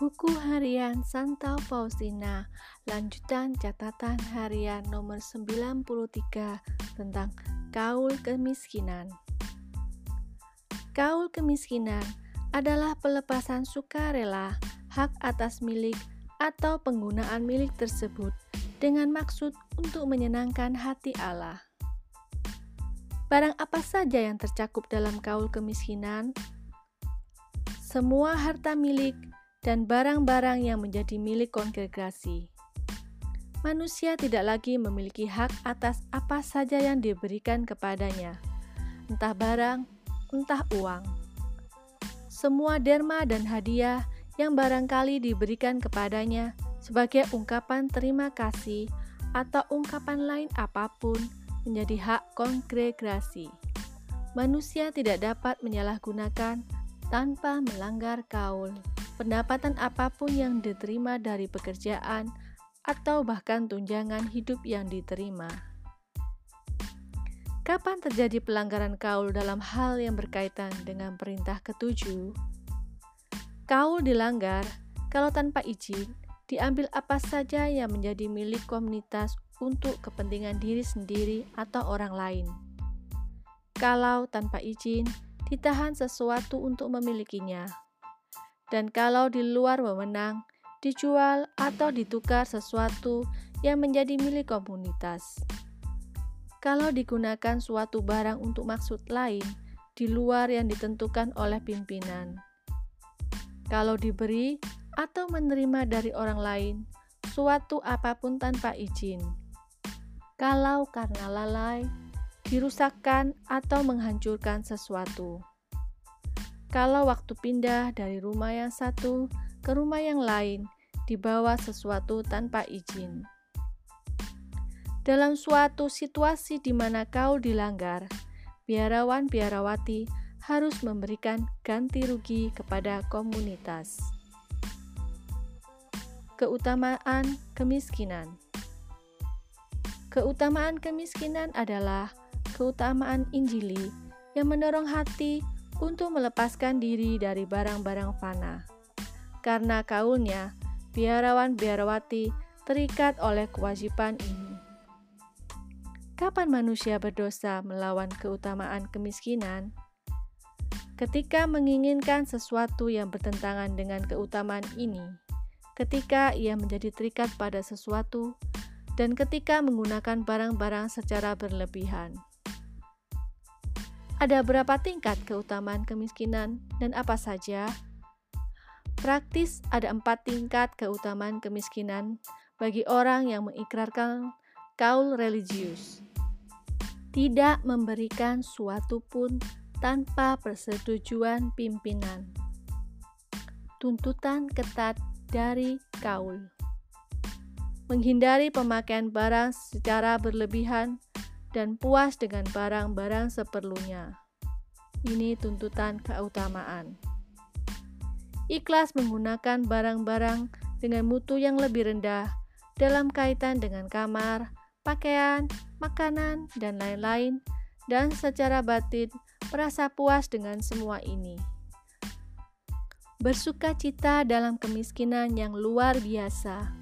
Buku Harian Santa Faustina Lanjutan catatan harian nomor 93 tentang kaul kemiskinan Kaul kemiskinan adalah pelepasan sukarela hak atas milik atau penggunaan milik tersebut dengan maksud untuk menyenangkan hati Allah. Barang apa saja yang tercakup dalam kaul kemiskinan? Semua harta milik dan barang-barang yang menjadi milik kongregasi. Manusia tidak lagi memiliki hak atas apa saja yang diberikan kepadanya, entah barang, entah uang. Semua derma dan hadiah yang barangkali diberikan kepadanya sebagai ungkapan terima kasih atau ungkapan lain apa pun menjadi hak kongregasi. Manusia tidak dapat menyalahgunakan tanpa melanggar kaul pendapatan apa pun yang diterima dari pekerjaan atau bahkan tunjangan hidup yang diterima. Kapan terjadi pelanggaran kaul dalam hal yang berkaitan dengan perintah ketujuh? Kaul dilanggar kalau tanpa izin diambil apa saja yang menjadi milik komunitas untuk kepentingan diri sendiri atau orang lain. Kalau tanpa izin ditahan sesuatu untuk memilikinya dan kalau di luar wewenang, dijual atau ditukar sesuatu yang menjadi milik komunitas. Kalau digunakan suatu barang untuk maksud lain di luar yang ditentukan oleh pimpinan. Kalau diberi atau menerima dari orang lain suatu apa pun tanpa izin. Kalau karena lalai, dirusakkan atau menghancurkan sesuatu kalau waktu pindah dari rumah yang satu ke rumah yang lain dibawa sesuatu tanpa izin. Dalam suatu situasi di mana kau dilanggar, biarawan-biarawati harus memberikan ganti rugi kepada komunitas. Keutamaan kemiskinan Keutamaan kemiskinan adalah keutamaan Injili yang mendorong hati untuk melepaskan diri dari barang-barang fana. Karena kaulnya, biarawan-biarawati terikat oleh kewajiban ini. Kapan manusia berdosa melawan keutamaan kemiskinan? Ketika menginginkan sesuatu yang bertentangan dengan keutamaan ini, ketika ia menjadi terikat pada sesuatu, dan ketika menggunakan barang-barang secara berlebihan. Ada berapa tingkat keutamaan kemiskinan dan apa saja? Praktis ada empat tingkat keutamaan kemiskinan bagi orang yang mengikrarkan kaul religius. Tidak memberikan suatu pun tanpa persetujuan pimpinan. Tuntutan ketat dari kaul. Menghindari pemakaian barang secara berlebihan dan puas dengan barang-barang seperlunya. Ini tuntutan keutamaan. Ikhlas menggunakan barang-barang dengan mutu yang lebih rendah dalam kaitan dengan kamar, pakaian, makanan, dan lain-lain, dan secara batin merasa puas dengan semua ini. Bersuka cita dalam kemiskinan yang luar biasa